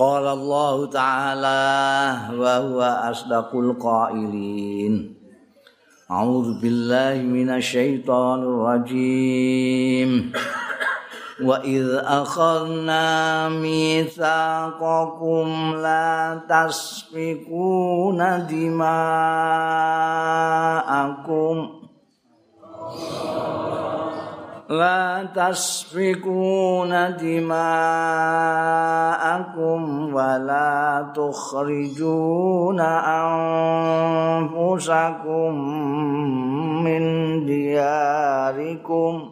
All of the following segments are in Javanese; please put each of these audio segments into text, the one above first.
Qala Allah Ta'ala wa huwa asdaqul qailin. A'udzu billahi minasy syaithanir rajim. Wa idh akhadna mitsaqakum la tasfikuna dima'akum لا تسفكون دماءكم ولا تخرجون أنفسكم من دياركم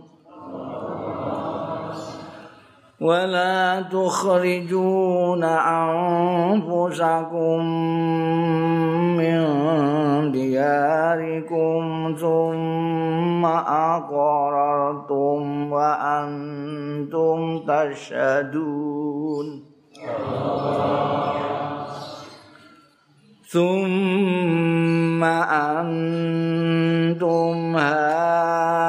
ولا تخرجون أنفسكم من دياركم ثم أقررتم وأنتم تشهدون. ثم أنتم هؤلاء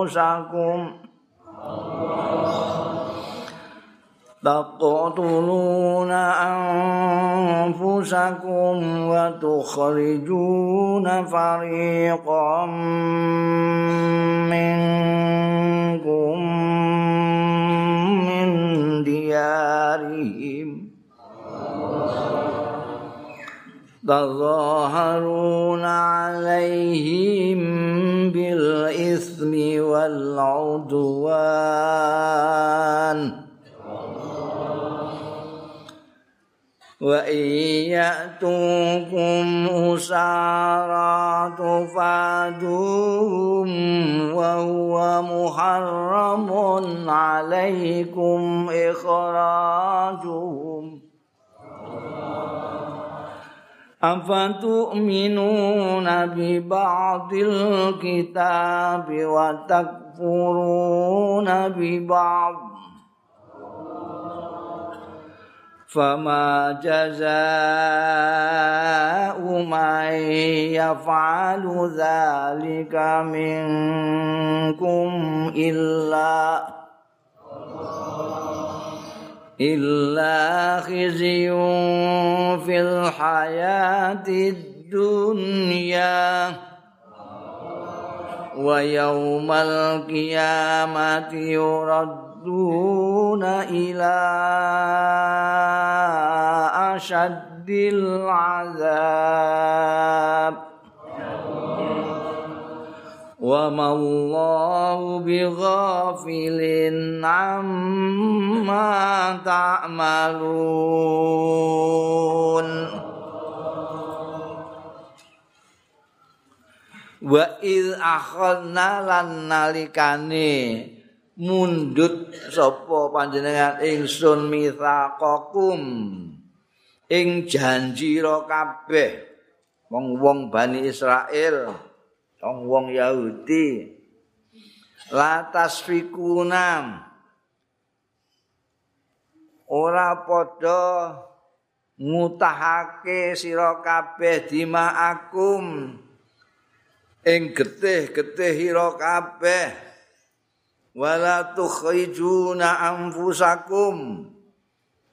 أنفسكم تقتلون أنفسكم وتخرجون فريقا منكم من ديارهم تظاهرون عليهم بالإثم والعدوان. وإن يأتوكم أسارى تفادوهم وهو محرم عليكم إخراجهم. أفتؤمنون ببعض الكتاب وتكفرون ببعض فما جزاء من يفعل ذلك منكم إلا إلا خزي في الحياة الدنيا ويوم القيامة يرد يردون إلى أشد العذاب. وما الله بغافل عما تعملون wa il akhadna lan nalikane mundut sapa panjenengan ingsun mitsaqakum ing janji ro kabeh wong-wong Bani Israel wong-wong Yahudi. Latas fikunam ora padha ngutahake sira kabeh dimaakum ing getih-getih ira kabeh. Wala tukhrijuna anfusakum.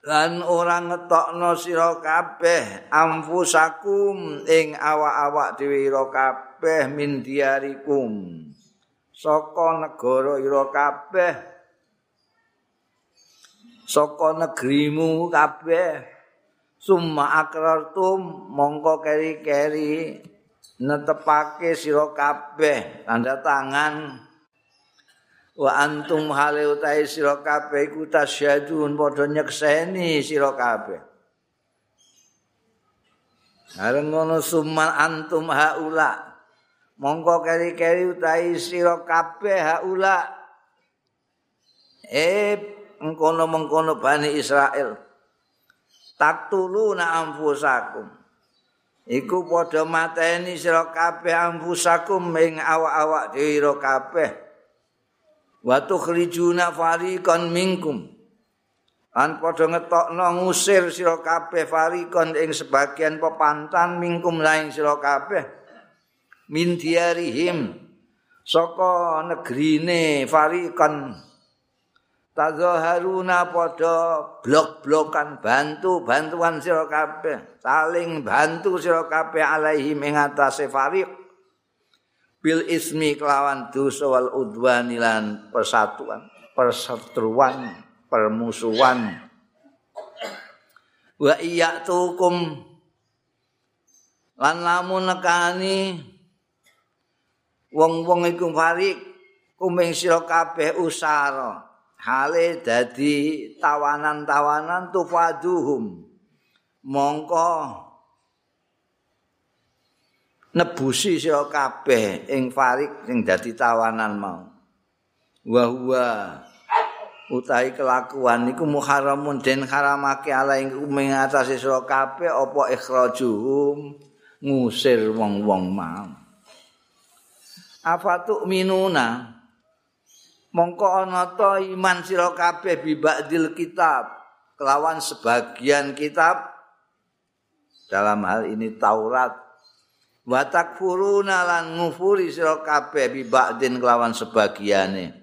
Lan ora ngetokno sira kabeh anfusakum ing awak-awak dhewe ira kabeh min diarikum saka negara ira kabeh. Saka negerimu kabeh. Summa akrartum mongko keri-keri netepake sira kabeh. Tanda tangan. Wa antum hale utahe sira kabeh iku tasyadun padha nyekseni sira kabeh. Areng ngono suman antum haula mongko keri-keri utahe sira kabeh haula. Eh mengkono mengkono bani Israel. Taktuluna anfusakum. Iku padha mateni sira kabeh anfusakum ing awak-awak dhewe kabeh. Wa tukhrijuna fariqan minkum. An padha ngetokno ngusir sira kabeh fariqan ing sebagian pepantan minkum lain sira kabeh min diarihim saka negrine fariqan. Tazaharuna padha blok-blokan bantu bantuan sira kabeh saling bantu sira kabeh alaihi ing atase fariq. Bil ismi kelawan dosa wal udwani lan persatuan perseteruan permusuhan. Wa iya tukum. Lan lamun nekani wong-wong iku farik kuming sira kabeh usara. Hale dadi tawanan-tawanan tufaduhum. Mongko nebusi sira kabeh ing farik sing dadi tawanan mau. Wa huwa utahi kelakuan niku muharramun den haramake ala ing kuming atase sira kabeh apa ikhrajuhum ngusir wong-wong mau afatu minuna mongko ana ta iman sira kabeh bi ba'dil kitab. Kelawan sebagian kitab. Dalam hal ini Taurat. Wa takfuruna lan ngufuri sira kabeh bi ba'din kelawan sebagiane.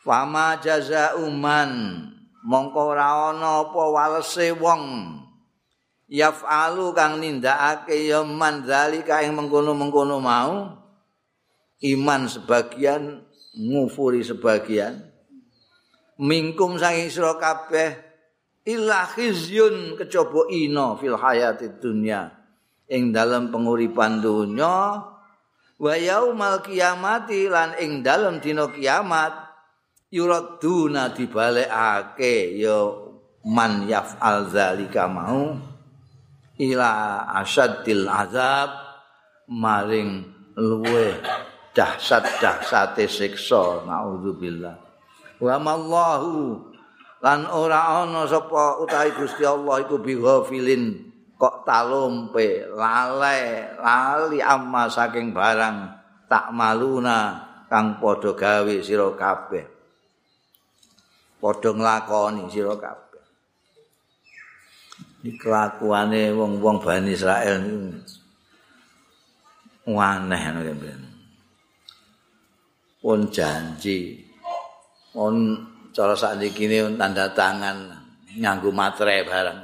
Fama jaza uman mongko ora ana apa walese wong yafalu kang nindakake ya man zalika ing mengkono-mengkono mau. Iman sebagian ngufuri sebagian. Mingkum saking sira kabeh illa khizyun kecobok ino fil hayati dunya. Ing dalam penguripan dunya wa yaumal kiamati lan ing dalam dina kiamat yuraduna dibalekake ya man yaf'al zalika mau ila asaddil azab maring luwe dahsat dahsate siksa naudzubillah wa mallahu lan ora ana sapa utahi Gusti Allah iku bighafilin kok talumpe lale lali amma saking barang tak maluna kang padha gawe sira kabeh padha nglakoni sira kabeh. Iki kelakuane wong-wong Bani Israel aneh ngono Pun janji pun cara sakniki tanda tangan nganggo matre barang.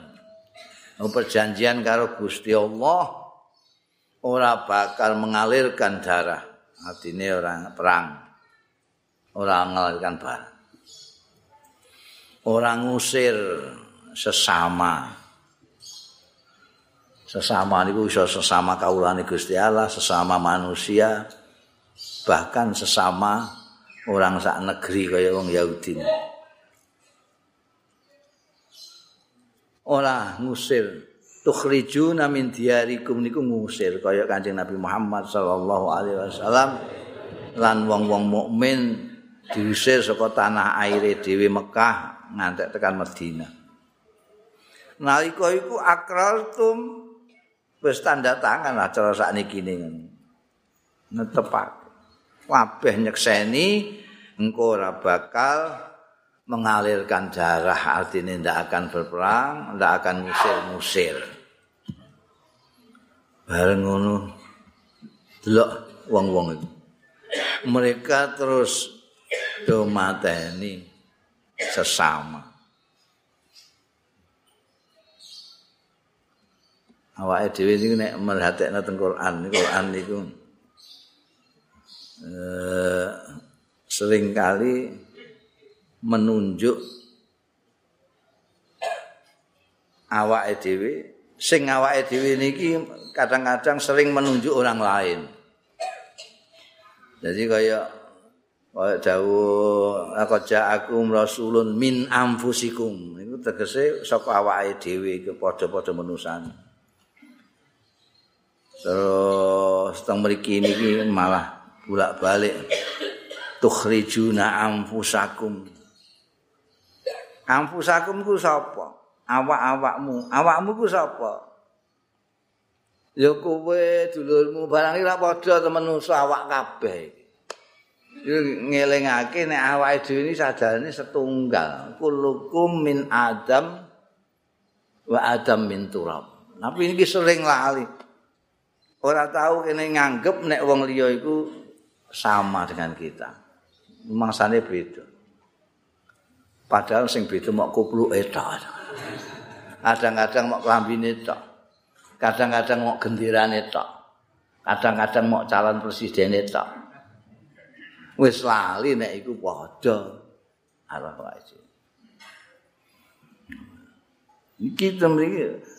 Oh, perjanjian karo Gusti Allah ora bakal mengalirkan darah. Artinya orang perang. Orang mengalirkan barang. orang ngusir sesama sesama niku iso sesama kaulane Gusti Allah sesama manusia bahkan sesama orang sak negeri kaya wong Yahudi ora ngusir tukhrijuna min diyarikum niku ngusir kaya Kanjeng Nabi Muhammad sallallahu alaihi wasallam lan wong-wong mukmin diusir saka tanah aire dhewe Mekah ngantek tekan Madinah. Nalika iku akraltum wis tanda tangan lah cara sakniki ngene. Netepak. Kabeh nyekseni engko ora bakal mengalirkan darah artinya tidak akan berperang, tidak akan musir-musir. Bareng ngono delok wong-wong itu. Mereka terus do mateni sesama. Awake dhewe iki nek merhatekno teng Quran, Quran niku eh sering kali menunjuk awake dhewe sing awake dhewe niki kadang-kadang sering menunjuk orang lain. Jadi kayak Kaya dawuh laqad ja'akum rasulun min anfusikum. Iku tegese saka awake dhewe iku padha-padha menusane. Terus teng mriki niki malah bolak-balik tukhrijuna anfusakum. Anfusakum ku sapa? Awak-awakmu. Awakmu ku sapa? Ya kowe dulurmu barang ora padha temen awak kabeh. ngelingake nek awake dhewe iki sadane setunggal kulukum min adam wa adam min turab tapi ini sering lali ora tahu kene nganggep nek wong liya iku sama dengan kita. Mangsane beda. Padahal sing beda mok kupluke tok. Kadang-kadang mok klambine tok. Kadang-kadang mok gendirane tok. Kadang-kadang mok calon presiden tok. Wis lali nek iku padha arah wae. Iki temriki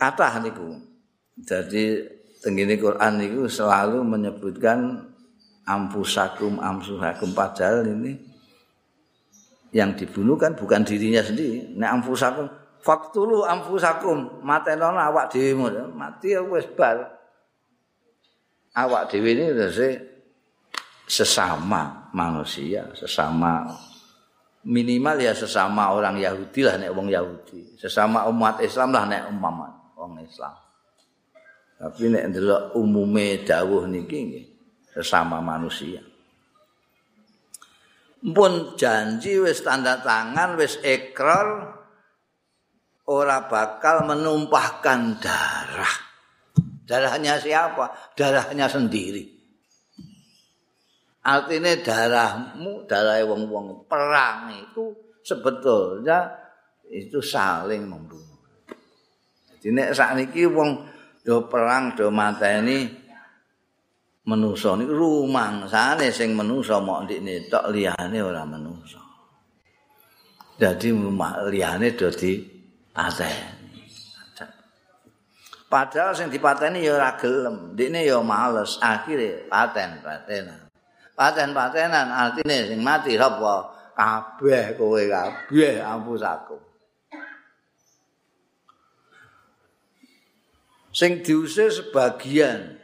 kata niku. Jadi tenggine Quran niku selalu menyebutkan ampusakum ampusakum padahal ini yang dibunuh kan bukan dirinya sendiri. Nek ampusakum faktulu ampusakum matenono awak dhewe mati wis bar. Awak dhewe ini sesama manusia, sesama minimal ya sesama orang Yahudi lah nek wong Yahudi, sesama umat Islam lah nek umat. Wong Islam. Tapi nek ndelok umume dawuh niki nggih sesama manusia. Pun janji wis tanda tangan wis ikrar ora bakal menumpahkan darah. Darahnya siapa? Darahnya sendiri. Artinya darahmu, darah wong-wong perang itu sebetulnya itu saling membunuh. Dene sakniki wong do perang do mateni manusa niku rumangsane sing manusa mok ndikne tok liyane ora manusa. Dadi liyane do dipateni. Padahal sing dipateni ya ora gelem, ndikne ya males, akhire paten patenan. Paten patenan artine sing mati sapa? Kabeh kowe kabeh ampus aku. Sing diusir sebagian.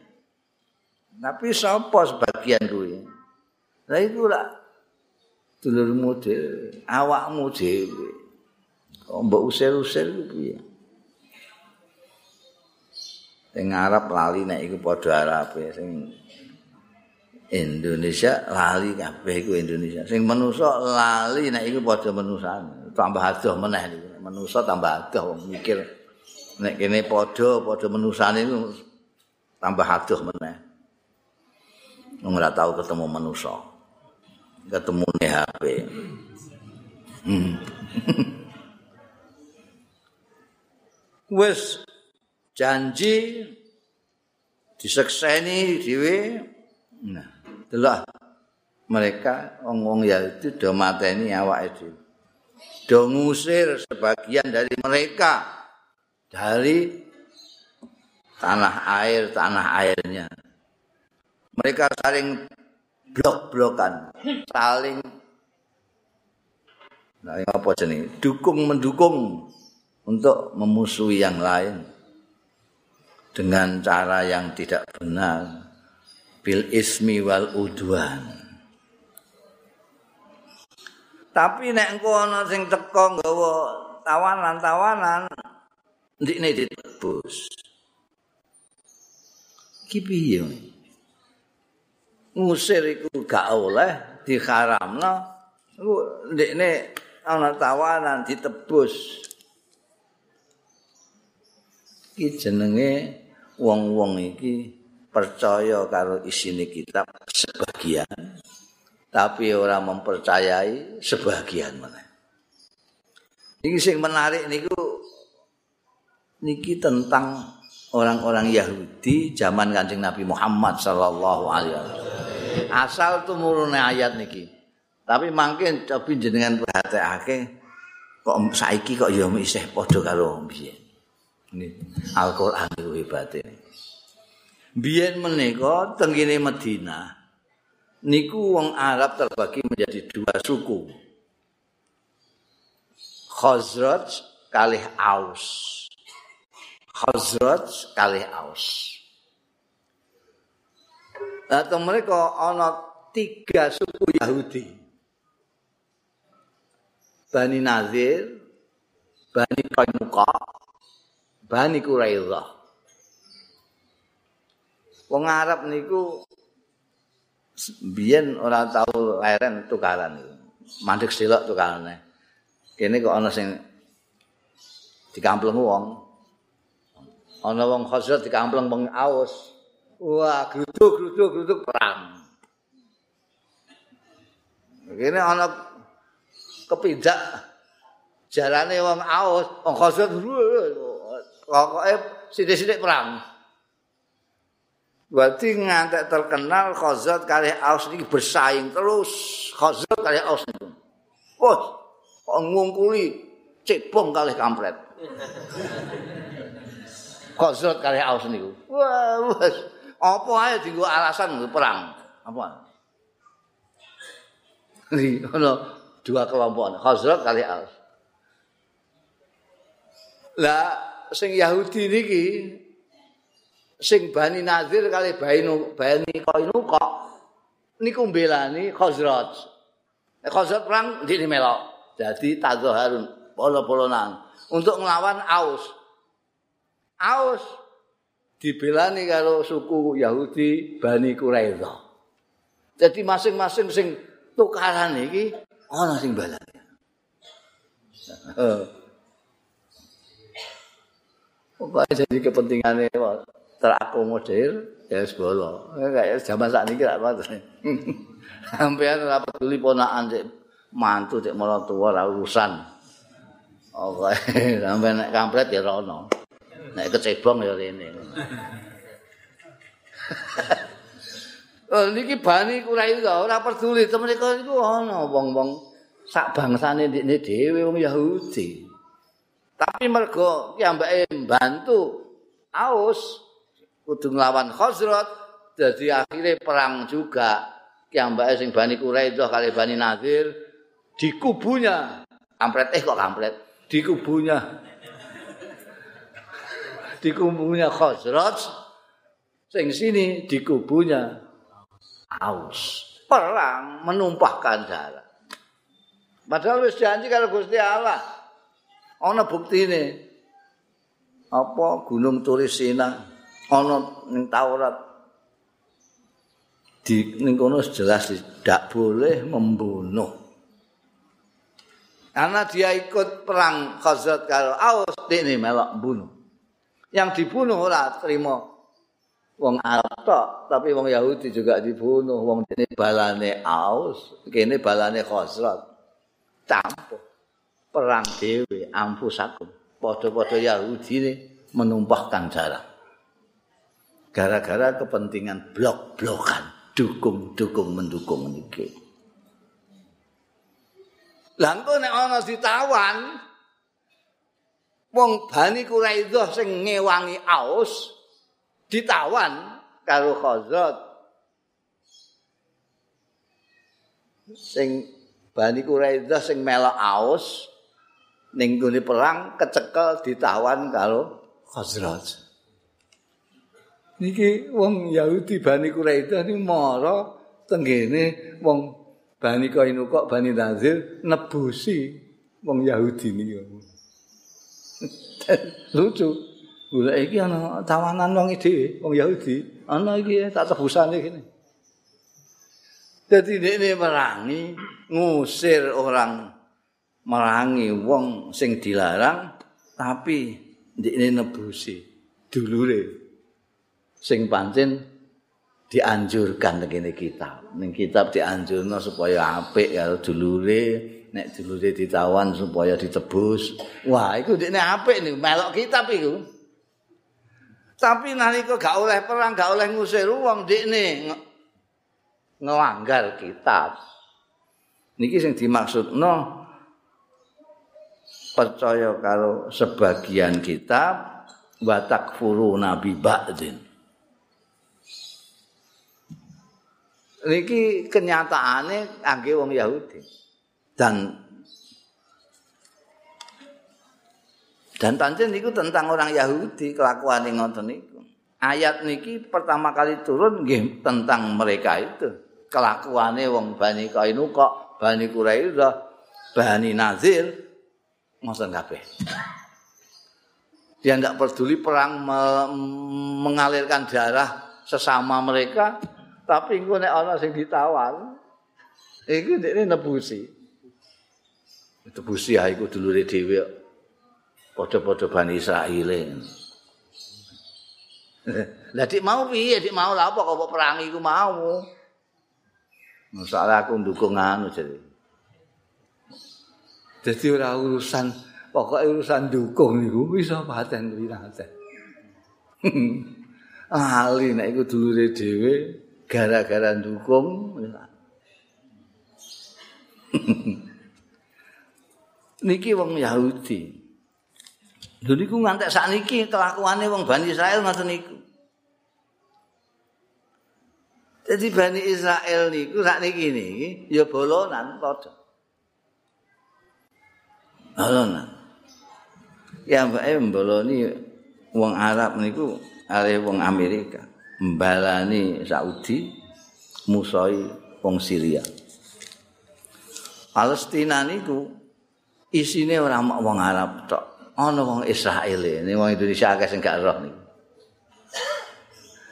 Tapi sapa sebagian kuwi? Lah iku lah dulurmu dhewe, awakmu dhewe. Kok mbok usir-usir piye? Sing Arab lali nek iku padha Arab sing Indonesia lali kabeh iku Indonesia. Sing manusa lali nek iku padha manusane. Tambah adoh meneh niku. Manusa tambah adoh mikir. Nek kene padha padha menusane iku tambah adoh meneh. Ora tau ketemu manusa. Ketemu ne HP. Hmm. Wes janji disekseni dhewe. Nah, delok mereka wong-wong ya itu do mateni awake dhewe. Do ngusir sebagian dari mereka dari tanah air tanah airnya. Mereka saling blok-blokan saling nah apa jenis dukung mendukung untuk memusuhi yang lain dengan cara yang tidak benar. Bil ismi wal udwan. Tapi nek engko ana sing teko nggawa tawanan-tawanan ndikne ditebus. Ki piye? Ngusir iku gak oleh diharamno. Ndikne ana tawanan ditebus. Ki jenenge wong-wong iki percaya karo isine kitab sebagian tapi ora mempercayai sebagian mana. Ini sing menarik niku niki tentang orang-orang Yahudi zaman Kanjeng Nabi Muhammad sallallahu alaihi wasallam. Asal tumurune ayat niki. Tapi mungkin tapi jenengan perhatekake kok saiki kok ya isih padha karo biyen. Al-Qur'an itu hebate. Biyen menika tenggine Madinah niku wong Arab terbagi menjadi dua suku. Khazraj kalih Aus. Khazraj kalih Aus. Atau mereka ana tiga suku Yahudi. Bani Nazir, Bani Qainuqa, Bani Quraidah. Wong Arab niku biyen ora tau leren tukaran niku. Mandek silok tukarane. Kene kok ana sing dikampleng wong ana wong Khazraj dikampleng wong Aus. Wah, gruduk gruduk gruduk perang. Kene ana kepindak jalane wong Aus, wong Khazraj pokoke sithik-sithik perang. Berarti ngantek terkenal Khazraj kali Aus iki bersaing terus Khazraj kali Aus itu. Oh, ngungkuli cebong kali kampret. Khazraj kali Aus niku. Wah, wes. Apa ae dienggo alasan perang. Apa? Ini ono dua kelompok Khazraj kali Aus. Lah sing Yahudi niki sing Bani Nazir kali Bani Bani Qainuqa niku mbelani Khazraj. Khazraj perang di melok. Jadi tazaharun polo-polonan untuk ngelawan Aus. Aus dibelani karo suku Yahudi Bani Quraidah. Jadi masing-masing sing tukaran iki ana sing balani. Pokoknya jadi kepentingannya terakomodir ya sebolo. Kayak zaman saat ini kira apa Sampai ora peduli ponakan cek mantu cek malah tua urusan. Oke, sampai nek kampret ya rono. Nek kecebong ya rene. Oh niki bani kurai ora peduli temen iku iku ana wong-wong sak bangsane ndekne dhewe wong Yahudi. Tapi mergo piyambake mbantu Aus kudu nglawan Khazraj dadi akhirnya perang juga. Piyambake sing Bani Quraidah kali Bani Nadir di kubunya kampret eh kok kampret? Di kubunya di kubunya Khazraj sing sini di kubunya aus. Perang menumpahkan darah. Padahal wis janji kalau Gusti Allah. Ana buktine. Apa gunung Turisina ana ning Taurat. Di ning kono jelas tidak boleh membunuh. Karena dia ikut perang Khazraj kalau Aus ini melok bunuh yang dibunuh ora terima wong Arab tapi wong Yahudi juga dibunuh. Wong ini balane Aus, kene balane Khosrat. Campur. Perang dewe, ampusakum. Podo-podo Yahudi ini menumpahkan darah. Gara-gara kepentingan blok-blokan. Dukung-dukung mendukung ini. Langko nek ana ditawan wong Bani Quraidah sing ngewangi Aus ditawan karo Khazraj. Sing Bani Quraidah sing melok Aus ning gone perang kecekel ditawan karo Khazraj. Niki wong Yahudi Bani Quraidah ni mara tenggene wong Bani Qainuqa Bani Nazir nebusi wong Yahudi niki lucu Golek iki ana tawanan wong iki, wong Yahudi. Ana iki tak tebusane kene. Dadi dekne merangi ngusir orang merangi wong sing dilarang tapi dekne nebusi dulure sing pancen dianjurkan ngene kitab. Ning kitab dianjurno supaya apik ya dulure nek dulure ditawan supaya ditebus. Wah, iku dekne apik nih melok kitab iku. Tapi nalika gak oleh perang, gak oleh ngusir wong ndekne ngelanggar kitab. Niki sing dimaksudno percaya karo sebagian kitab wa takfuru nabi ba'din. Niki kenyataane angge wong Yahudi. Dan Dan pancen niku tentang orang Yahudi kelakuan yang ngoten niku. Ayat niki pertama kali turun nggih tentang mereka itu. Kelakuane wong Bani Qainuqa, Bani Quraidah, Bani Nazir ngoten kabeh. Dia tidak peduli perang me mengalirkan darah sesama mereka, tapi engko nek ana sing ditawan, iku ndekne nebusi. Nebusi ya iku dulure dhewe. padha-padha Bani Israil. Lah dik mau piye? Dik mau lha apa kok perangi iku mau? Masalah aku ndukung anu jadi. Jadi ora urusan pokoknya urusan dukung niku bisa paten wiraten. Ali nek iku dulure dhewe gara-gara dukung niki wong Yahudi. Lho niku ngantek sakniki kelakuane wong Bani Israel ngoten niku. Jadi Bani Israel niku sakniki niki ya bolonan padha. Bolonan. Ya mbake mboloni wong Arab niku are wong Amerika, mbalani Saudi, musoi wong Syria. Palestina niku isine ora mok wong Arab tok. Ana wong Israel ini wong Indonesia akeh sing gak roh niku.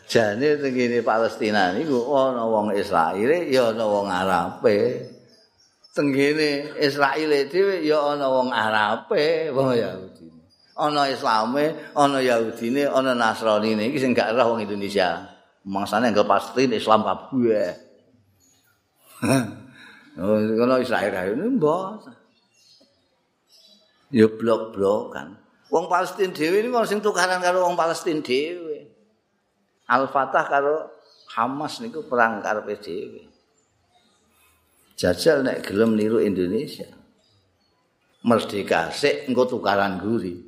Jane tengene Palestina niku ana wong Israel ya ana wong Arab. Tengene Israel dhewe ya ana wong Arab, wong Yahudi. Ana Islame, ana Yahudine, ana Nasranine iki sing gak roh wong Indonesia. Mangsane anggap pasti Islam kabeh. Oh, kalau Israel ini mbok. Ya blok-blokan. Wong Palestina dhewe ini sing tukaran karo wong Palestina dhewe. Al-Fatah karo Hamas niku perang karepe dhewe. Jajal nek gelem niru Indonesia. Merdeka sik engko tukaran guri.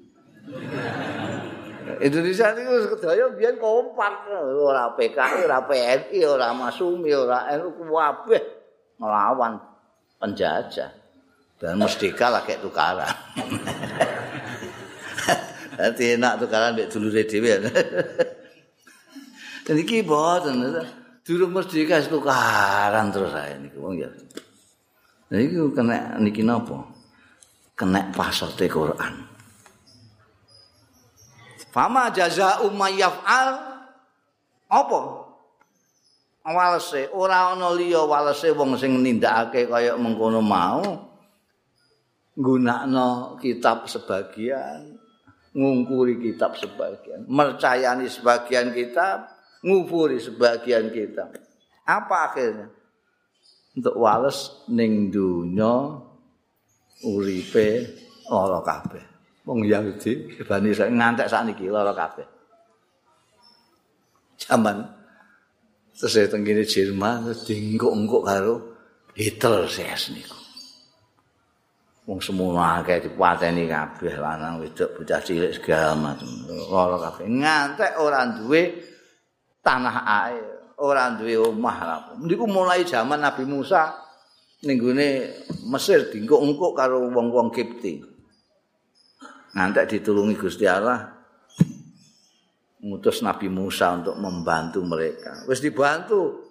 Indonesia niku kedaya biyen kompak ora PKI, ora PNI, ora Masumi, ora NU kabeh. melawan penjajah dan merdeka lah kayak tukaran. Nanti enak tukaran mbek dulure dhewe. Dan iki boten durung merdeka tukaran terus ae niku wong ya. Nah iki kena niki napa? Kena pasote Quran. Fama jaza umayyaf'al apa? walese ora ana liya walese wong sing nindakake kaya mengkono mau nggunakno kitab sebagian ngungkuri kitab sebagian mercayani sebagian kitab ngufuri sebagian kitab. Apa akhirnya? Untuk wales ning dunya uripe lara kabeh. Wong Yahudi Bani Israil ngantek sakniki lara kabeh. Zaman terus saya tenggine Jerman terus dingguk-engguk karo Hitler ses niku. Wong semono akeh dipateni kabeh lanang wedok bocah cilik segala macam. Ora kabeh ngantek ora duwe tanah air, ora duwe omah lha. Niku mulai zaman Nabi Musa ning Mesir dingguk-engguk karo wong-wong Kipti. Ngantek ditulungi Gusti Allah ngutus Nabi Musa untuk membantu mereka. Wis dibantu.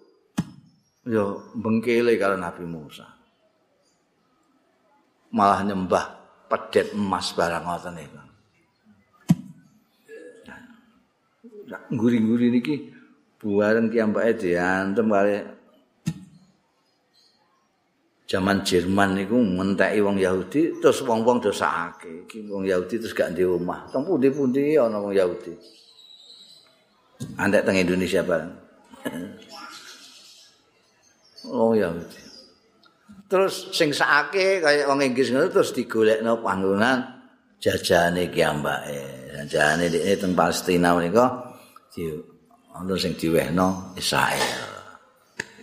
Yo bengkele kalau Nabi Musa. Malah nyembah pedet emas barang ngoten niku. Guri-guri niki buaran ki ambake diantem kali Zaman Jerman niku ngenteki wong Yahudi terus wong-wong dosake. Iki wong Yahudi terus gak ndek omah. Teng pundi-pundi ana wong Yahudi. Andek teng Indonesia bareng. oh ya. Terus sing sakake kaya wong Inggris ngono terus digolekno panggonan jajane ki ambake. Jajane iki teng Palestina menika di ono sing diwehno Israel.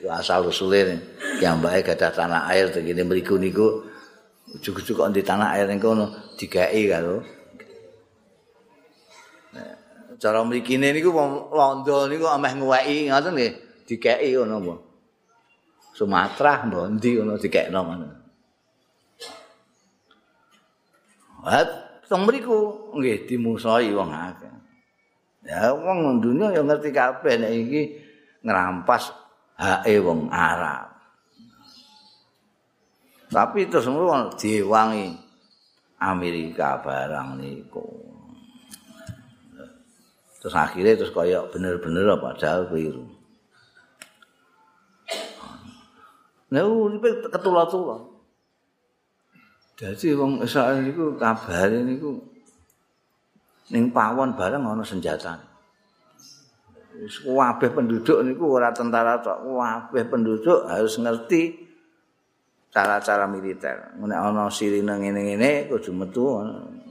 Iku asal usule ki ambake gadah tanah air teng kene mriku niku. Ujug-ujug kok di tanah air niku ono digawe karo. Cara mrikine niku wong londo niku ameh nguweki ngoten nggih. Dikeki ngono apa Sumatera mbok ndi ngono dikekno ngono. Wat teng mriku nggih dimusoi wong akeh. Ya wong dunya ya ngerti kabeh nek iki ngrampas hake wong Arab. Tapi itu semua diwangi Amerika barang niku. Terus akhirnya terus kaya bener-bener padahal keliru. Nah, uripe ketula-tula. Jadi wong Israel niku kabare niku ning pawon bareng ana senjata. Kabeh penduduk niku ora tentara tok, kabeh penduduk harus ngerti cara-cara militer. Nek ana sirine ngene-ngene kudu metu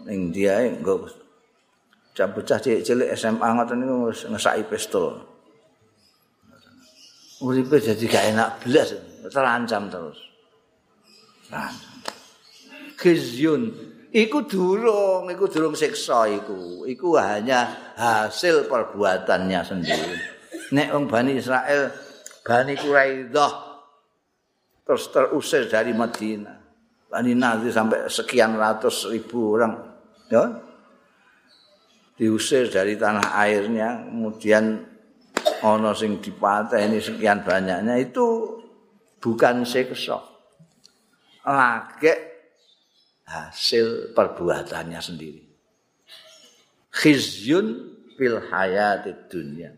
ning dia engko bocah cilik-cilik SMA ngoten niku wis ngesaki pistol. Uripe jadi gak enak belas, terancam terus. Terancam. Khizyun iku durung, iku durung siksa iku. Iku hanya hasil perbuatannya sendiri. Nek wong Bani Israel, Bani Quraidah terus terusir dari Madinah. Bani Nadir sampai sekian ratus ribu orang, ya, diusir dari tanah airnya, kemudian ono sing dipateni sekian banyaknya itu bukan seksa. Lagi hasil perbuatannya sendiri. Khizyun fil hayatid dunya.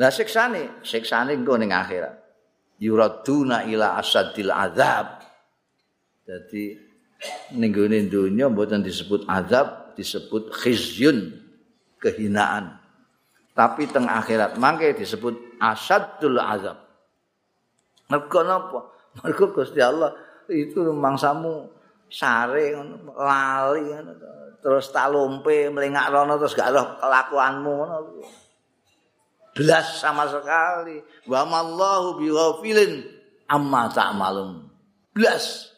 Lah siksane, siksane engko ning akhirat. yuraduna ila asadil azab. Jadi ning gone donya mboten disebut azab, disebut khizyun, kehinaan. Tapi teng akhirat mangke disebut asadul azab. Mergo napa? Mergo Gusti Allah itu mangsamu sare lali terus talumpe melingak rono terus gak roh kelakuanmu ngono. belas sama sekali. Wa mallahu bighafilin amma ta'malun. Belas.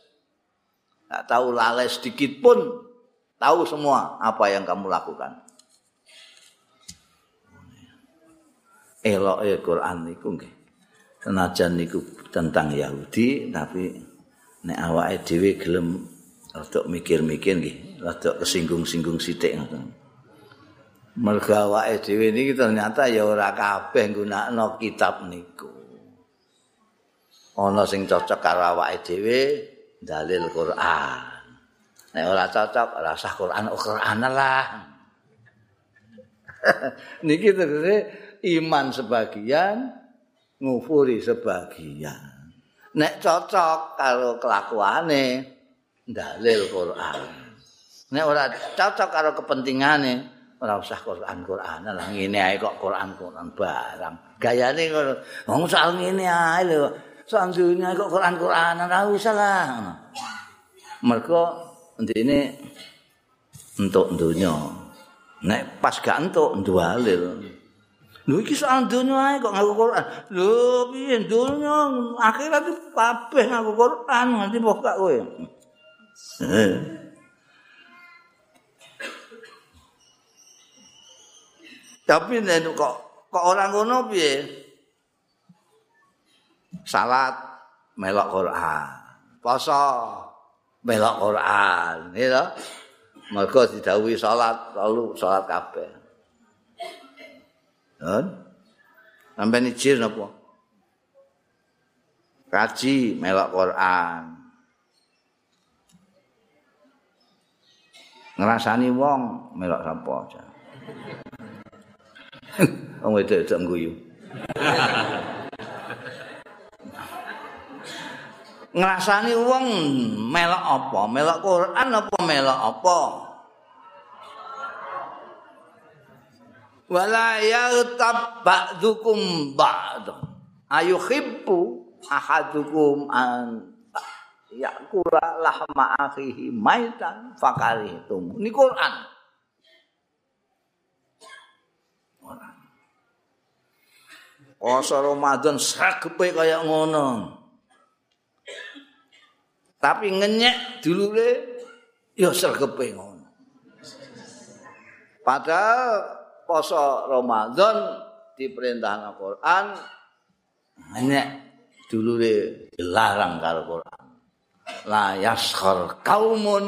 Tak tahu lalai sedikit pun tahu semua apa yang kamu lakukan. Elok ya Quran niku nggih. Senajan niku tentang Yahudi tapi nek awake dhewe gelem rada mikir-mikir nggih, rada kesinggung-singgung sithik ngoten. Mergo awake dhewe niki ternyata ya ora kabeh nggunakno kitab niku. Ana sing cocok karo awake dhewe dalil Quran. Nek ora cocok ora usah Quran Quran lah. niki tegese iman sebagian ngufuri sebagian. Nek cocok karo kelakuane dalil Quran. Nek ora cocok karo kepentingane ora usah Quran-Quran lah ngene ae kok Quran-Quran barang. Gayane ngono. Wong soal ngene ae lho. Soal dunya kok Quran-Quran ora usah lah. Mergo ndene entuk dunya. Nek pas gak entuk ndwalil. Lho iki soal dunya ae kok ngaku Quran. Lho piye dunya akhirat kabeh ngaku Quran nganti pokok kowe. Tapi nek kok kok ora ngono piye? Salat melok Quran. Poso melok Quran, ya. Mergo didhawuhi salat lalu salat kabeh. Sampai nijir napa? Kaji melok Quran. Ngrasani wong melok sapa aja. Wong wedok-wedok ngguyu. Ngrasani wong melok apa? Melok Quran apa melok apa? Wala yaghtab ba'dukum ba'd. Ayuhibbu ahadukum an yakula lahma akhihi maitan fakaritum. Ini Quran. Poso Ramadan sregepe kaya ngono. Tapi ngenyek dulure ya sregepe ngono. Padahal poso Ramadan diperintah Al-Qur'an ngenyek dulure dilarang karo Qur'an. La yaskhar kaumun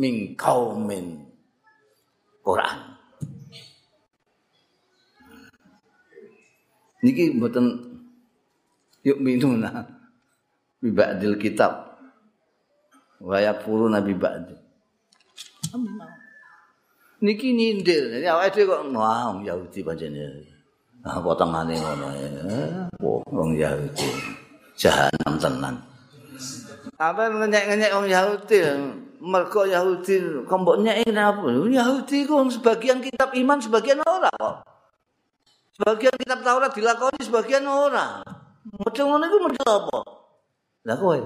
min kaumin Qur'an. niki mboten yuk minuna bi ba'dil kitab. Wa yakfuru nabi ba'd niki nyindir jadi awake dhewe kok wah Yahudi pancene ah potongane ngono ya. Wong Yahudi. Jahanam tenan. Apa ngenyek-ngenyek wong Yahudi mergo Yahudi kok nyek napa Yahudi ku sebagian kitab iman sebagian ora kok. Sebagian kitab Taurat dilakoni, sebagian ora. Model ngono iku model apa? Lah kowe.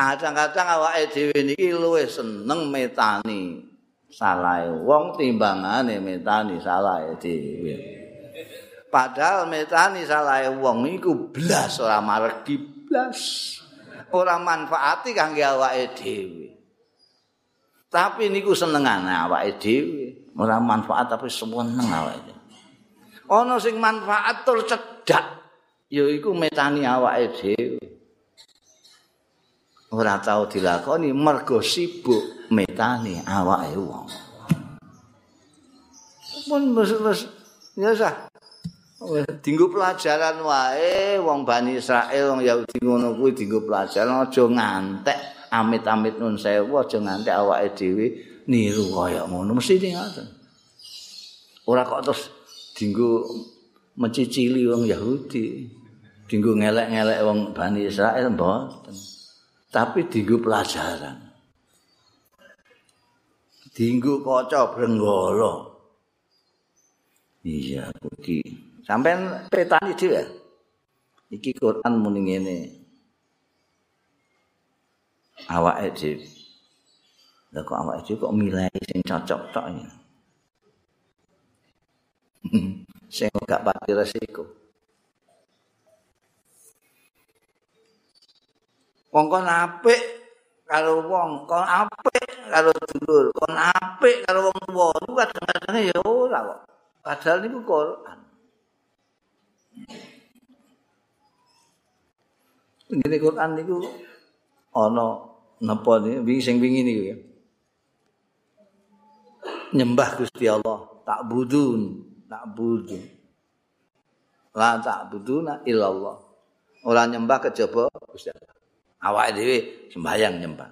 Kadang-kadang awake dhewe niki luwih seneng metani salahe wong timbangane metani salahe dhewe. Padahal metani salahe wong iku blas ora maregi blas. Ora manfaati kangge awake dhewe. Tapi niku senengane awake dhewe. Ora manfaat tapi seneng awake dhewe. Ana sing manfaat tur cedak yaiku metani awake dhewe. Ora tau dilakoni mergo sibuk metani awake wong. Pun wis ya sah. Dinggo pelajaran wae wong Bani Israel wong Yahudi ngono kuwi dinggo pelajaran aja ngantek amit-amit nun sewu aja ngantek awake dhewe niru kaya ngono mesti ngoten. Ora kok terus dinggo mencicili wong Yahudi. dinggo ngelek-ngelek wong Bani Israel mboten. Tapi dinggo pelajaran. Dinggo kaca brenggala. Iya, iki. Sampeyan petani dhewe. Iki Quran muni ngene. Awake dhewe. Lah kok awake dhewe kok milih sing cocok tok ya. sing gak pati resiko. Wong kon apik karo wong kon apik karo dulur kon apik karo wong tuwa. Iku kadang-kadang ya ora kok. Padahal niku Quran. Ngene Quran niku ana napa wingi sing wingi niku ya. Nyembah Gusti Allah tak budun tak budun la tak buduna illallah. Ora nyembah kejaba Gusti Allah awake dhewe sembayang nyembah.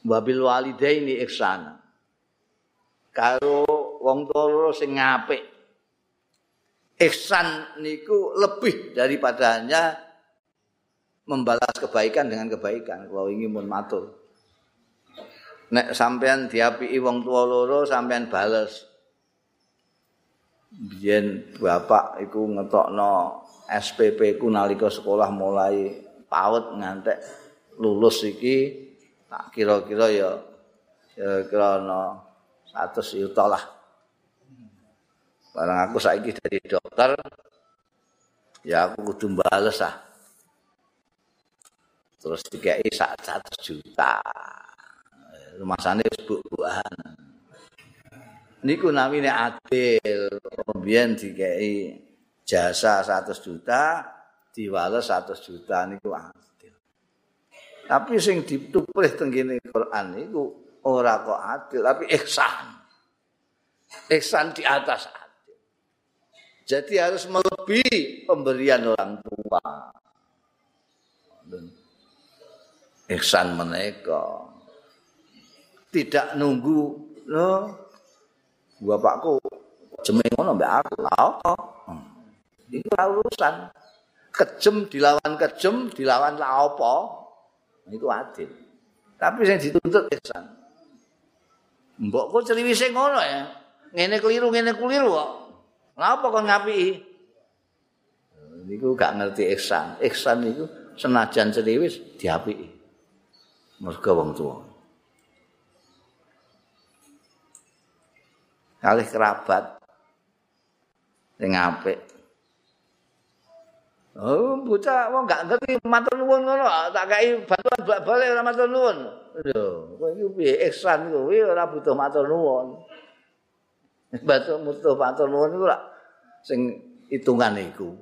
Wabil walidaini ihsana. Karo wong tuwa sing apik. Ihsan niku lebih daripada hanya membalas kebaikan dengan kebaikan. Kalau ingin mun matur. Nek sampean diapiki wong tuwa loro sampean bales. Biyen bapak iku ngetokno SPP ku nalika sekolah mulai paut ngantek lulus iki tak kira-kira ya kira-kira no satu juta lah. Barang aku saiki dari dokter ya aku kudu bales ah. Terus dikai satu juta. Rumah sana buk-bukan. Niku namanya adil. Kemudian dikai jasa 100 juta diwales 100 juta niku adil. Tapi sing dituprih teng kene Quran niku ora kok adil tapi ihsan. Ihsan di atas adil. Jadi harus melebihi pemberian orang tua. Ihsan menika tidak nunggu no bapakku jemeng ngono mbak aku Itu urusan. Kejem dilawan kejem, dilawan la apa? Itu adil. Tapi yang dituntut ihsan. Mbok kok celiwise ngono ya. Ngene keliru, ngene keliru kok. Napa kok ngapiki? Niku gak ngerti ihsan. Ihsan niku senajan celiwis diapiki. Mergo wong tuwa. Kalih kerabat sing apik Oh, bocah wong gak ngerti matur nuwun ngono, tak kei bantuan balik ora matur nuwun. Lho, kowe iki piye ihsan kuwi ora butuh matur nuwun. Batu butuh matur nuwun iku sing hitungan iku.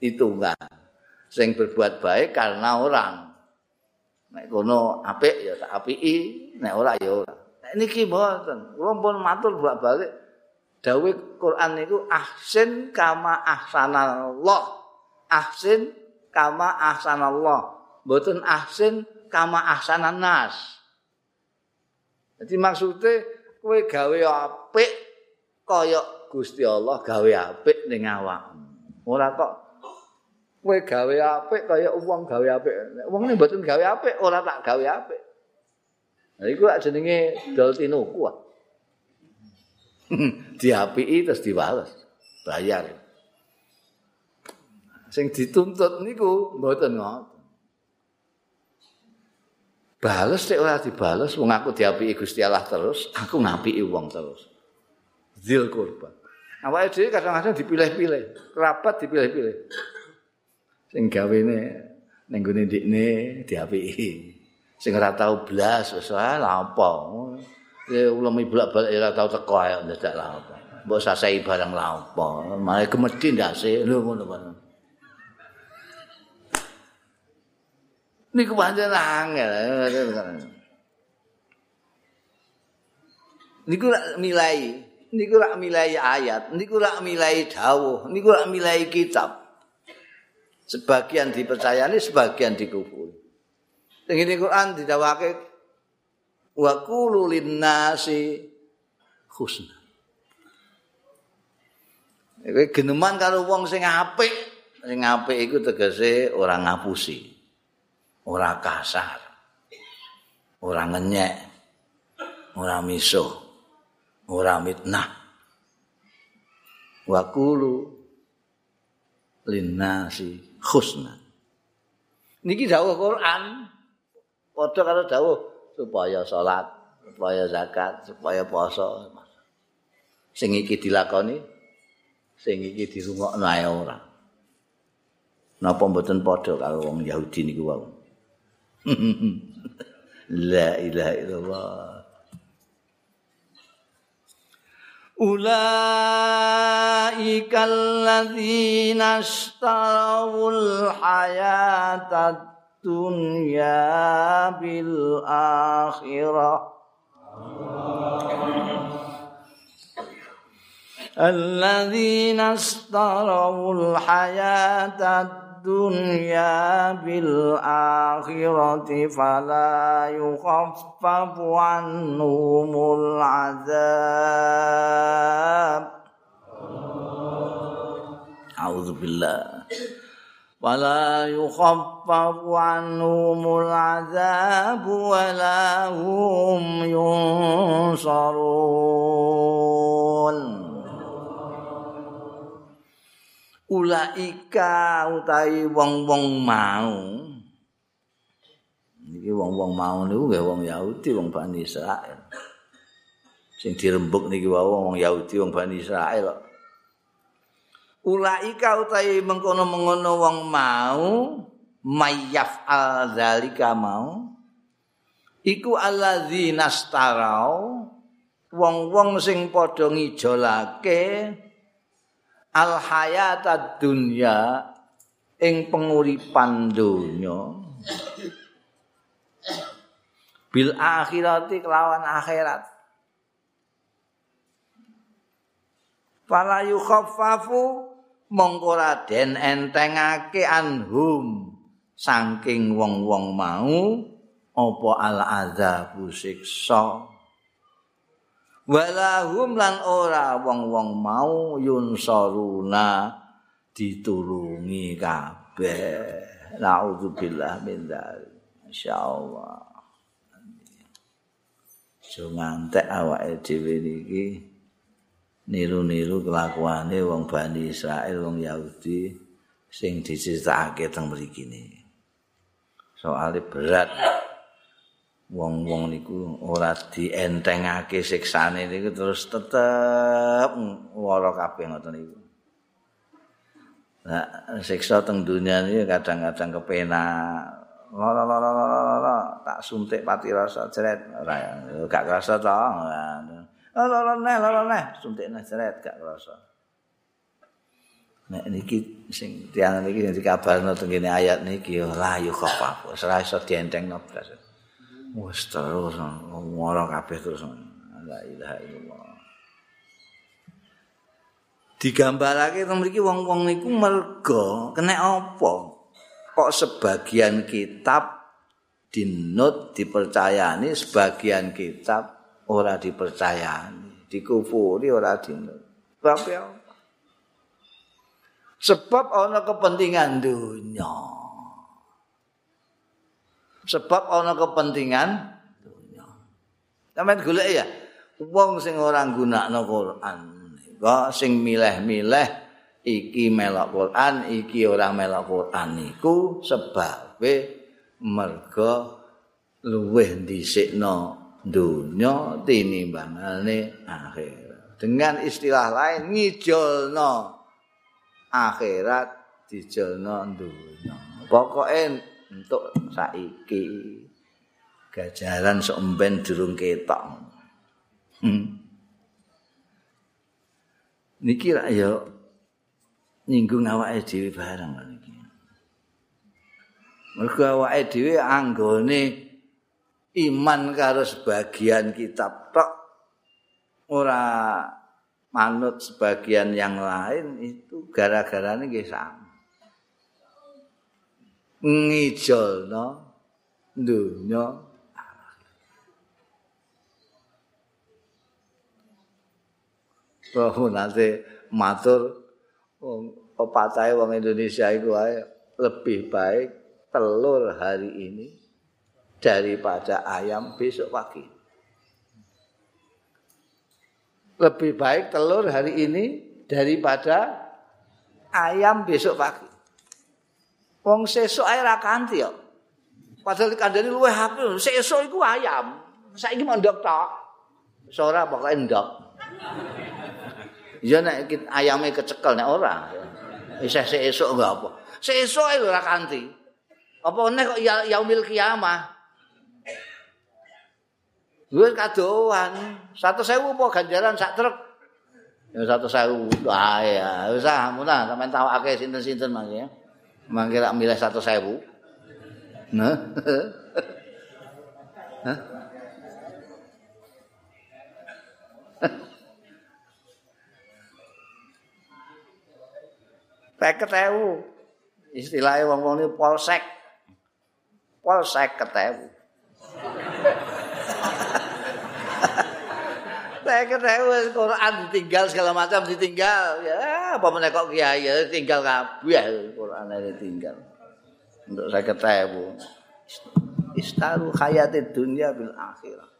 Hitungan. Sing berbuat baik karena orang. Nek kono apik ya tak apiki, nek ora ya ora. Nek niki mboten, kula pun matur balik dawuh Quran niku ahsin kama ahsanallah. Ahsin kama ahsanallah mboten ahsin kama ahsanan nas jadi maksudnya kowe gawe apik kaya Gusti Allah gawe apik ning awak ora kok kowe gawe apik kaya wong gawe apik wong ini mboten gawe apik ora tak gawe apik Nah, iku jenenge dol tinuku. Diapiki terus dibales. Bayar. Sing dituntut niku mboten ngoten. Bales nek ora dibales wong aku diapiki Gusti Allah terus, aku ngapiki wong terus. Zil kurban. Awake dhewe kadang-kadang dipilih-pilih, kerabat dipilih-pilih. Sing gawene ning gone ndikne diapiki. sing ora tau blas wis lha apa ya ulama bolak-balik ora tau teko ae ndak lha apa mbok sasai barang lha apa malah kemedi ndase lho ngono niku pancen angel niku rak milai niku rak milai ayat niku rak milai dawuh niku rak milai kitab sebagian dipercayani sebagian dikufuri Ning ini Quran didawake wa qulu linnasi husna. Iku geneman karo wong sing apik. Sing apik iku tegese ora ngapusi. Ora kasar. Ora ngenyek. Ora misuh. Ora mitnah. Wa qulu linnasi husna. Niki dawuh Quran. padha karo dawuh supaya salat, supaya zakat, supaya puasa. Sing iki dilakoni, sing iki dirungokno ae ora. Napa mboten padha karo wong Yahudi niku wae. لا إله إلا الله. أولئك الذين اشتروا الحياة الدنيا بالآخرة. الذين اشتروا الحياة الدنيا الدنيا بالآخرة فلا يخفف عنهم العذاب. أعوذ بالله. ولا يخفف عنهم العذاب ولا هم ينصرون. Ulaika utawi wong-wong mau. Iki wong-wong mau niku nggih wong Yahudi wong Bani Israil. Sing dirembuk niki wong Yahudi wong Bani Israil ulaika utawi mengkono-mengono wong mau mayyaf alzalika mau iku alladzina starau wong-wong sing padha ngijolake al hayatad dunya ing penguripan donya. Bil akhirati kelawan akhirat. Fala yukhaffafu mongko raden entengake anhum. Saking wong-wong mau apa al azabu siksa walahum lan ora wong-wong mau yunsaruna ditulungi kabeh. Naudzubillah min dzalik. Insyaallah. Jangan tak awak dhewe niki niru-niru kelakuane wong Bani Israel wong Yahudi sing diceritakake teng mriki ni. Soale berat wong-wong niku ora dientengake siksane niku terus tetep lara kabeh ngoten niku. Nah, siksa teng dunia ini kadang-kadang kepenak. Lara tak suntik pati rasa jeret ora gak kerasa to. lara neh lara neh suntik neh jeret gak krasa nek niki sing tiang niki dikabarno teng ayat niki la yu khafaf ora iso dientengno blas wis terus ngoro kabeh terus la ilaha illallah. Digambarake teng mriki wong-wong niku merga kena apa? Kok sebagian kitab dinut dipercayani sebagian kitab ora dipercayani, dikufuri ora dinut. Sebab ana kepentingan dunia. Sebab ana kepentingan dunia. Sampeyan golek ya. Wong sing ora nggunakno Quran, kok sing milih-milih iki melok Quran, iki ora melok Quran niku sebabe merga luweh dhisikno dunya tinimbangane akhirat. Dengan istilah lain ngijolno akhirat dijolno dunya. Pokoke untuk saiki gajaran somben durung ketok. Hmm. Niki ra ya nyinggung awake dhewe bareng niki. Mergo awake dhewe anggone iman karo sebagian kitab tok ora manut sebagian yang lain itu gara-garane nggih sama. Ngijolno dunya Oh, nanti matur pepatah wong Indonesia itu lebih baik telur hari ini daripada ayam besok pagi. Lebih baik telur hari ini daripada ayam besok pagi. Wong sesuk ae ra kanthi yo. Padahal kandhane luwih apik. Sesuk iku ayam. Saiki mondok tok. Ora pokoke ndok. Ya nek ayame kecekel nek ora. Isih sesuk enggak apa. Sesuk ae ora kanthi. Apa nek kok ya yaumil kiamah. Wis kadoan. 100.000 apa ganjaran sak truk? Ya 100.000. Wah ya, wis ah munah sampean tawake sinten-sinten mangke. Mangke rak milih 100.000. Nah. Peket ewu. Istilahnya wong-wong ini polsek. Polsek ketewu. Peket ewu. Quran ditinggal segala macam ditinggal. Ya apa mana kok kiai ya tinggal kabeh. Quran ini tinggal. Untuk saya ketewu. Istaru hayati dunia bil akhirah.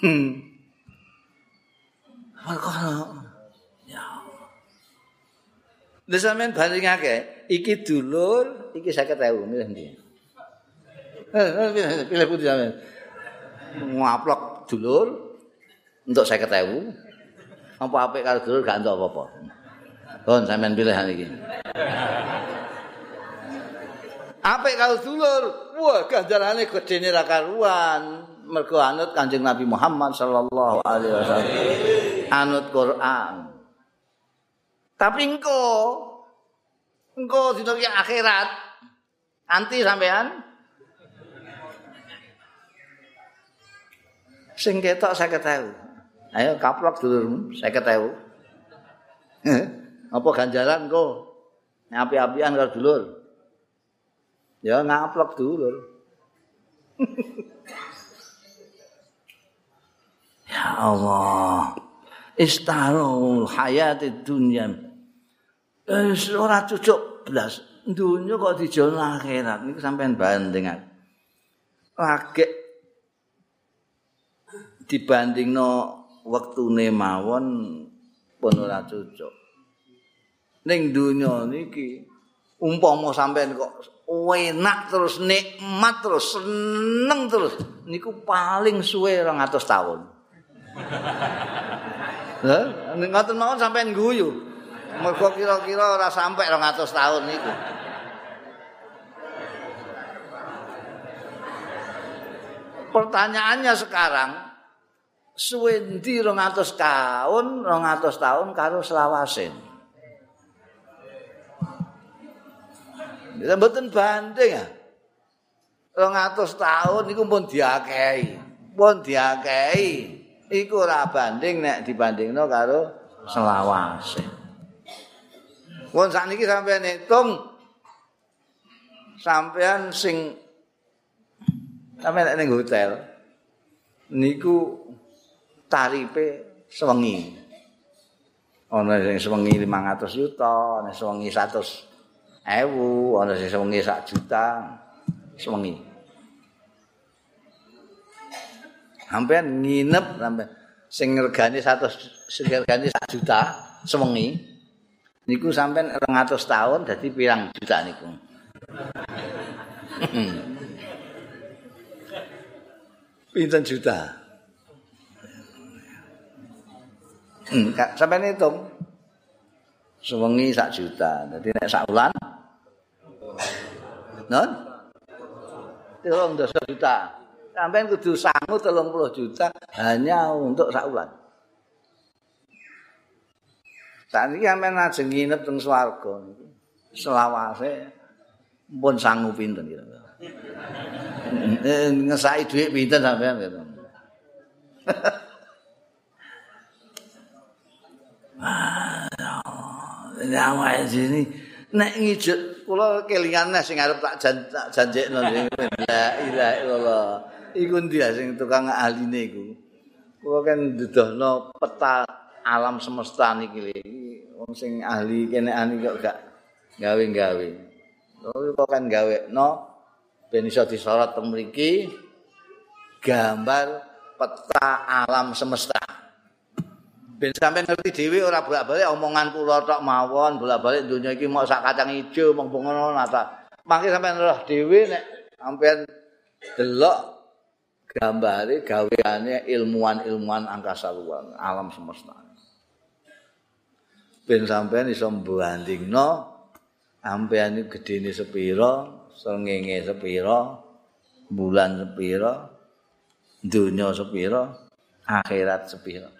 Hmm. Apa Lha sampean bandingake, iki dulur, iki 50.000 milih ndi? Eh, pilih putih sampean. Ngaplok dulur untuk 50.000. Apa apik karo dulur gak entuk apa-apa. Kon sampean pilih iki. Apik karo dulur, wah ganjarane gedene ra karuan. Mergo anut Kanjeng Nabi Muhammad sallallahu alaihi wasallam. Anut Quran. Tapi engko engko dina akhirat anti sampean sing ketok 50.000. Ayo kaplok dulurmu 50.000. Apa ganjaran engko? Api-apian karo dulur. Ya ngaplok dulur. ya Allah. Istarul hayati dunya Wis ora cucuk blas. Dunya kok dijono akhirat niku sampean banding. Lagi dibandingno wektune mawon pun ora cucuk. Ning dunya niki umpama sampean kok enak terus nikmat terus seneng terus niku paling suwe 200 tahun. Hah? Ngoten mawon sampean guyu. Mergo kira-kira ora sampai 200 tahun niku. Pertanyaannya sekarang suwendi 200 tahun, 200 tahun karo selawasin. Kita mboten banding ya. 200 tahun niku pun diakehi. Pun diakehi. Iku ora banding nek dibandingno karo selawasin. Wong sakniki sampean hitung sampean sing sampean ning hotel niku tarife sewengi. Ana sing sewengi 500 juta, ana sewengi 100 ewu, ana sing sewengi 1 juta sewengi. Sampean nginep sampean sing regane 100 sing regane 1 juta sewengi. Niku sampean 200 tahun dadi pirang juta niku. Pinten juta? Hmm, sampean hitung. Sewengi sak juta. Dadi nek sak wulan Non? Telung dosa juta. Sampai kudu sangu telung puluh juta hanya untuk sak bulan. Saat ini sampai najeng nginep teng swarga. Selawase pun sangu pinten gitu. Ngesai duit pinten sampean gitu. Ya Allah, ini nek ngijuk kula kelingan sing arep tak janjekno la ilaha illallah iku ndi sing tukang ahline iku? Kula kan ndudohno peta alam semesta niki wong sing ahli kene ani kok gak gawe-gawe. Kok kan gawe no ben iso disorot teng mriki gambar peta alam semesta ben sampean ngerti dhewe ora bolak-balik omongan kula tok mawon bolak-balik donya iki mok sak kacang ijo mong ngono nata mangke sampean roh dhewe nek sampean delok gambare gaweane ilmuwan-ilmuwan angkasa luar alam semesta. Ben sampean iso mbandingno sampean iki gedene sepira srengenge sepira bulan sepira donya sepira akhirat sepira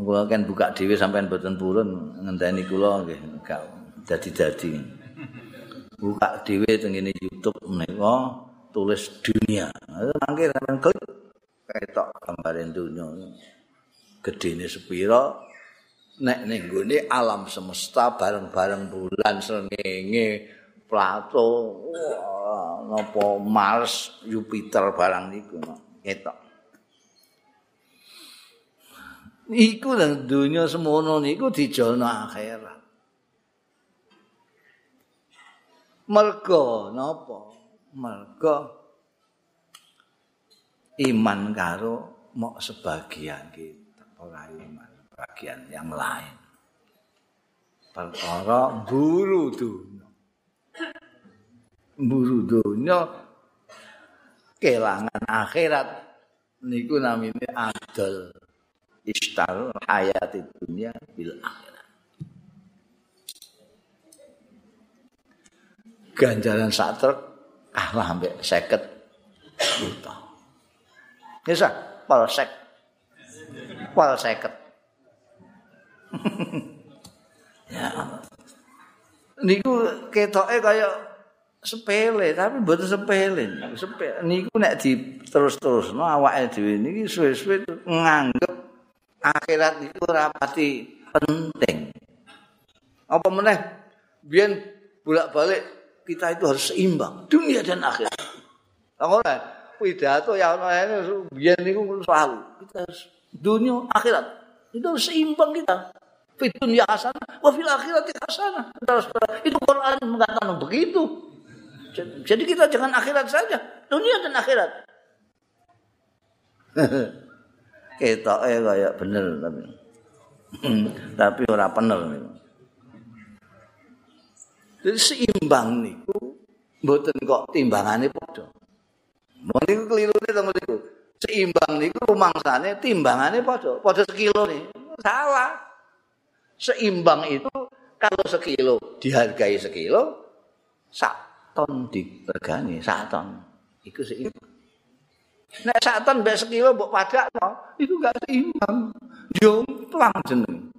Kula kan buka dhewe sampean boten purun ngenteni kula nggih gak dadi-dadi. Buka dhewe teng ngene YouTube menika tulis dunia. Mangke sampean kok ketok gambare dunia. Gedene sepira nek ning gone alam semesta bareng-bareng bulan srengenge Plato napa Mars Jupiter barang niku ketok. Iku nang donya semono niku dijono akhirat. Mergo napa? Mergo iman karo mok sebagian kita ora iman bagian yang lain. Perkara buru dunya. Buru dunya kelangan akhirat niku namine adol. Istal hayat dunia bil akhirat. Ganjaran sak truk kalah ambek 50 juta. Bisa polsek. Polseket. ya. Niku ketoke kaya sepele tapi mboten sepele. Sepele niku nek di terus-terusno awake dhewe niki suwe-suwe nganggep akhirat itu rapati penting. Apa meneh biyen bolak-balik kita itu harus seimbang dunia dan akhirat. Ora pidato ya ono biyen niku selalu kita harus dunia akhirat. Itu harus seimbang kita. Fi dunia hasanah wa fil akhirati hasanah. Itu Quran mengatakan begitu. Jadi kita jangan akhirat saja, dunia dan akhirat. ketoke kaya bener tapi tapi ora niku. Jadi seimbang niku mboten kok timbangane padha. Mun niku kelirune to niku. Seimbang niku rumangsane timbangane padha, padha sekilo nih. Salah. Seimbang itu kalau sekilo dihargai sekilo, sak ton diregani sak ton. Iku seimbang. Nek sak ton mbek sekilo mbok padakno, itu enggak seimbang. Jomplang jeneng.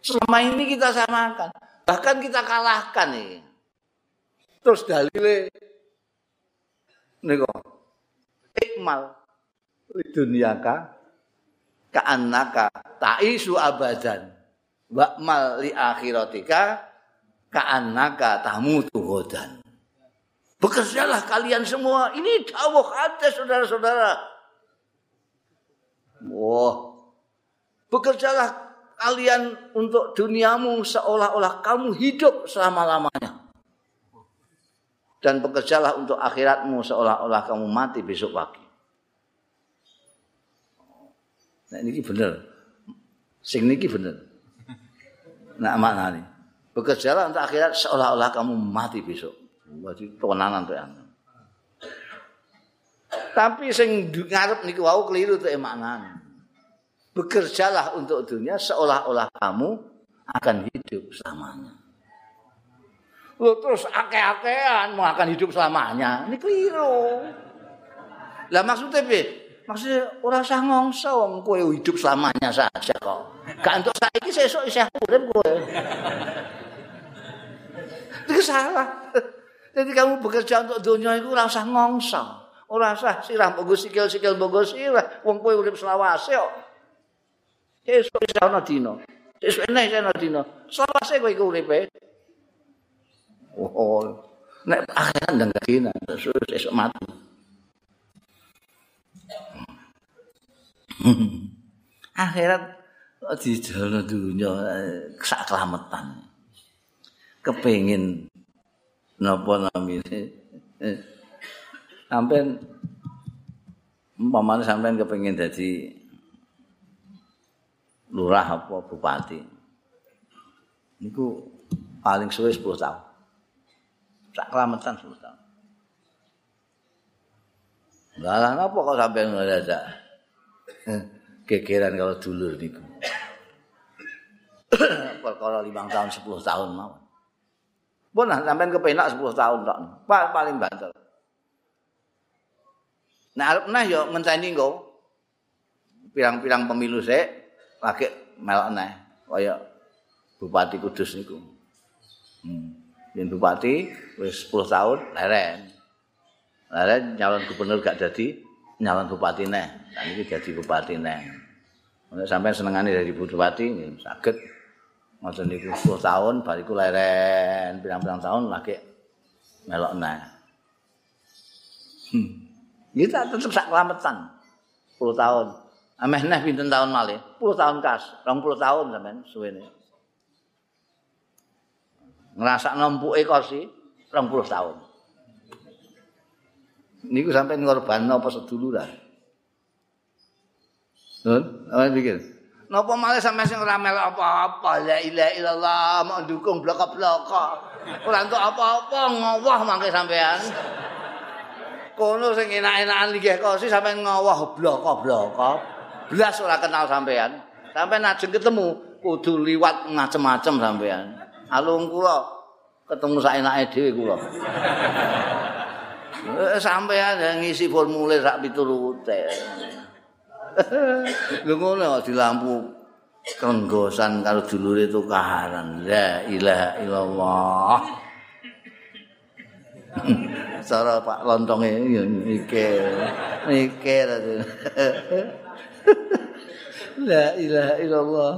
Selama ini kita samakan, bahkan kita kalahkan ini. Terus dalile nego ikmal di dunia ka ka'annaka ta'isu abadan wa'mal li akhiratika ka'annaka tamutu godan Bekerjalah kalian semua. Ini dawuh hadis saudara-saudara. Wah. Bekerjalah kalian untuk duniamu seolah-olah kamu hidup selama-lamanya. dan bekerjalah untuk akhiratmu seolah-olah kamu mati besok pagi. Nah ini bener. Sing niki bener. Nah maknanya. Bekerjalah untuk akhirat seolah-olah kamu mati besok. Jadi tenanan tuh Tapi sing ngarep niku wau keliru tuh maknanya. Bekerjalah untuk dunia seolah-olah kamu akan hidup selamanya. Lo terus akeh-akehan mau akan hidup selamanya. Ini keliru. Lah maksudnya be, maksudnya ora usah ngongso wong kowe hidup selamanya saja kok. Gak untuk saiki sesuk isih urip kowe. Itu salah. Jadi kamu bekerja untuk dunia itu ora usah ngongso. Ora usah sirah mbok sikil-sikil mbok sirah wong kowe urip selawase kok. Sesuk isih ana dina. Sesuk enek isih ana dina. Selawase kowe iku uripe. Oh, nek akhirat ndang dina terus esuk mati. akhirat di dalam dunia sak kelametan kepingin napa namine sampean umpamane sampean kepengin dadi lurah apa bupati? Niku paling suwe 10 tahun. Sak kelametan 10 tahun. Lah napa kok sampean ngadadak gegeran kalau dulur niku. Perkara 5 tahun 10 tahun mau. Pun sampean kepenak 10 tahun tok. Paling banter. Nah, arep nah yo ngenteni engko. Pirang-pirang pemilu sik lagi melok nah kaya Bupati Kudus niku. Hmm. Yen bupati wis 10 tahun leren. Leren nyalon gubernur gak dadi nyalon bupati neh. Nah ini jadi bupati neh. Untuk sampai senengane dari bupati ini Maksud niku 10 tahun bariku leren pirang-pirang tahun lagi melok neh. Hmm. Kita tetap sak kelametan. 10 tahun. Ameh neh pinten tahun malih? 10 tahun kas, 20 tahun sampean suwene. Ngerasa nempuke kosi 20 tahun. Niku sampai ngorban apa seduluran. Nun, apa pikir? Napa malah sampe sing ora melok apa-apa, la ilaha illallah, mau dukung blok-blok. Ora entuk apa-apa, ngowoh mangke sampean. Kono sing enak-enakan nggih kosi sampean ngowoh blok-blok. Blas ora kenal sampean. Sampean ajeng ketemu kudu liwat macem-macem sampean. Alung kula ketemu sak enake dhewe kula. Eh, sampean ngisi formulir sak piturute. Lho ngono di lampu kenggosan karo dulure tukaran. La ilaha illallah. Cara Pak Lontonge ya mikir. Mikir. La ilaha illallah.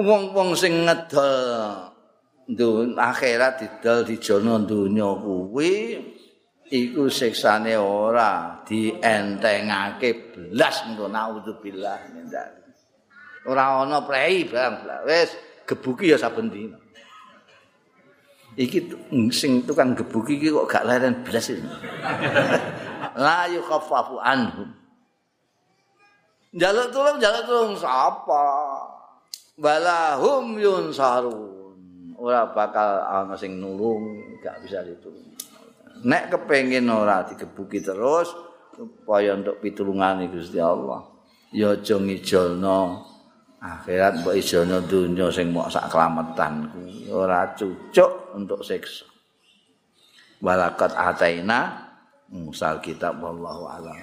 Wong-wong sing ngedol akhirat didol di jono dunya kuwi iku siksane ora dientengake blas engko naudzubillah mindak ora ana prei barang wis gebuki ya saben dina iki sing tukang gebuki iki kok gak leren blas la yukhaffafu anhum Jaluk tulung, jaluk tulung sapa? Balahum yunsarun. ora bakal ana sing nulung, gak bisa ditulung. Nek kepengin ora digebuki terus supaya untuk pitulungan Gusti Allah. Ya aja ngijolno akhirat mbok ijolno donya sing mok sak kelametan ora cucuk untuk siksa. Walakat ataina musal kitab wallahu alam.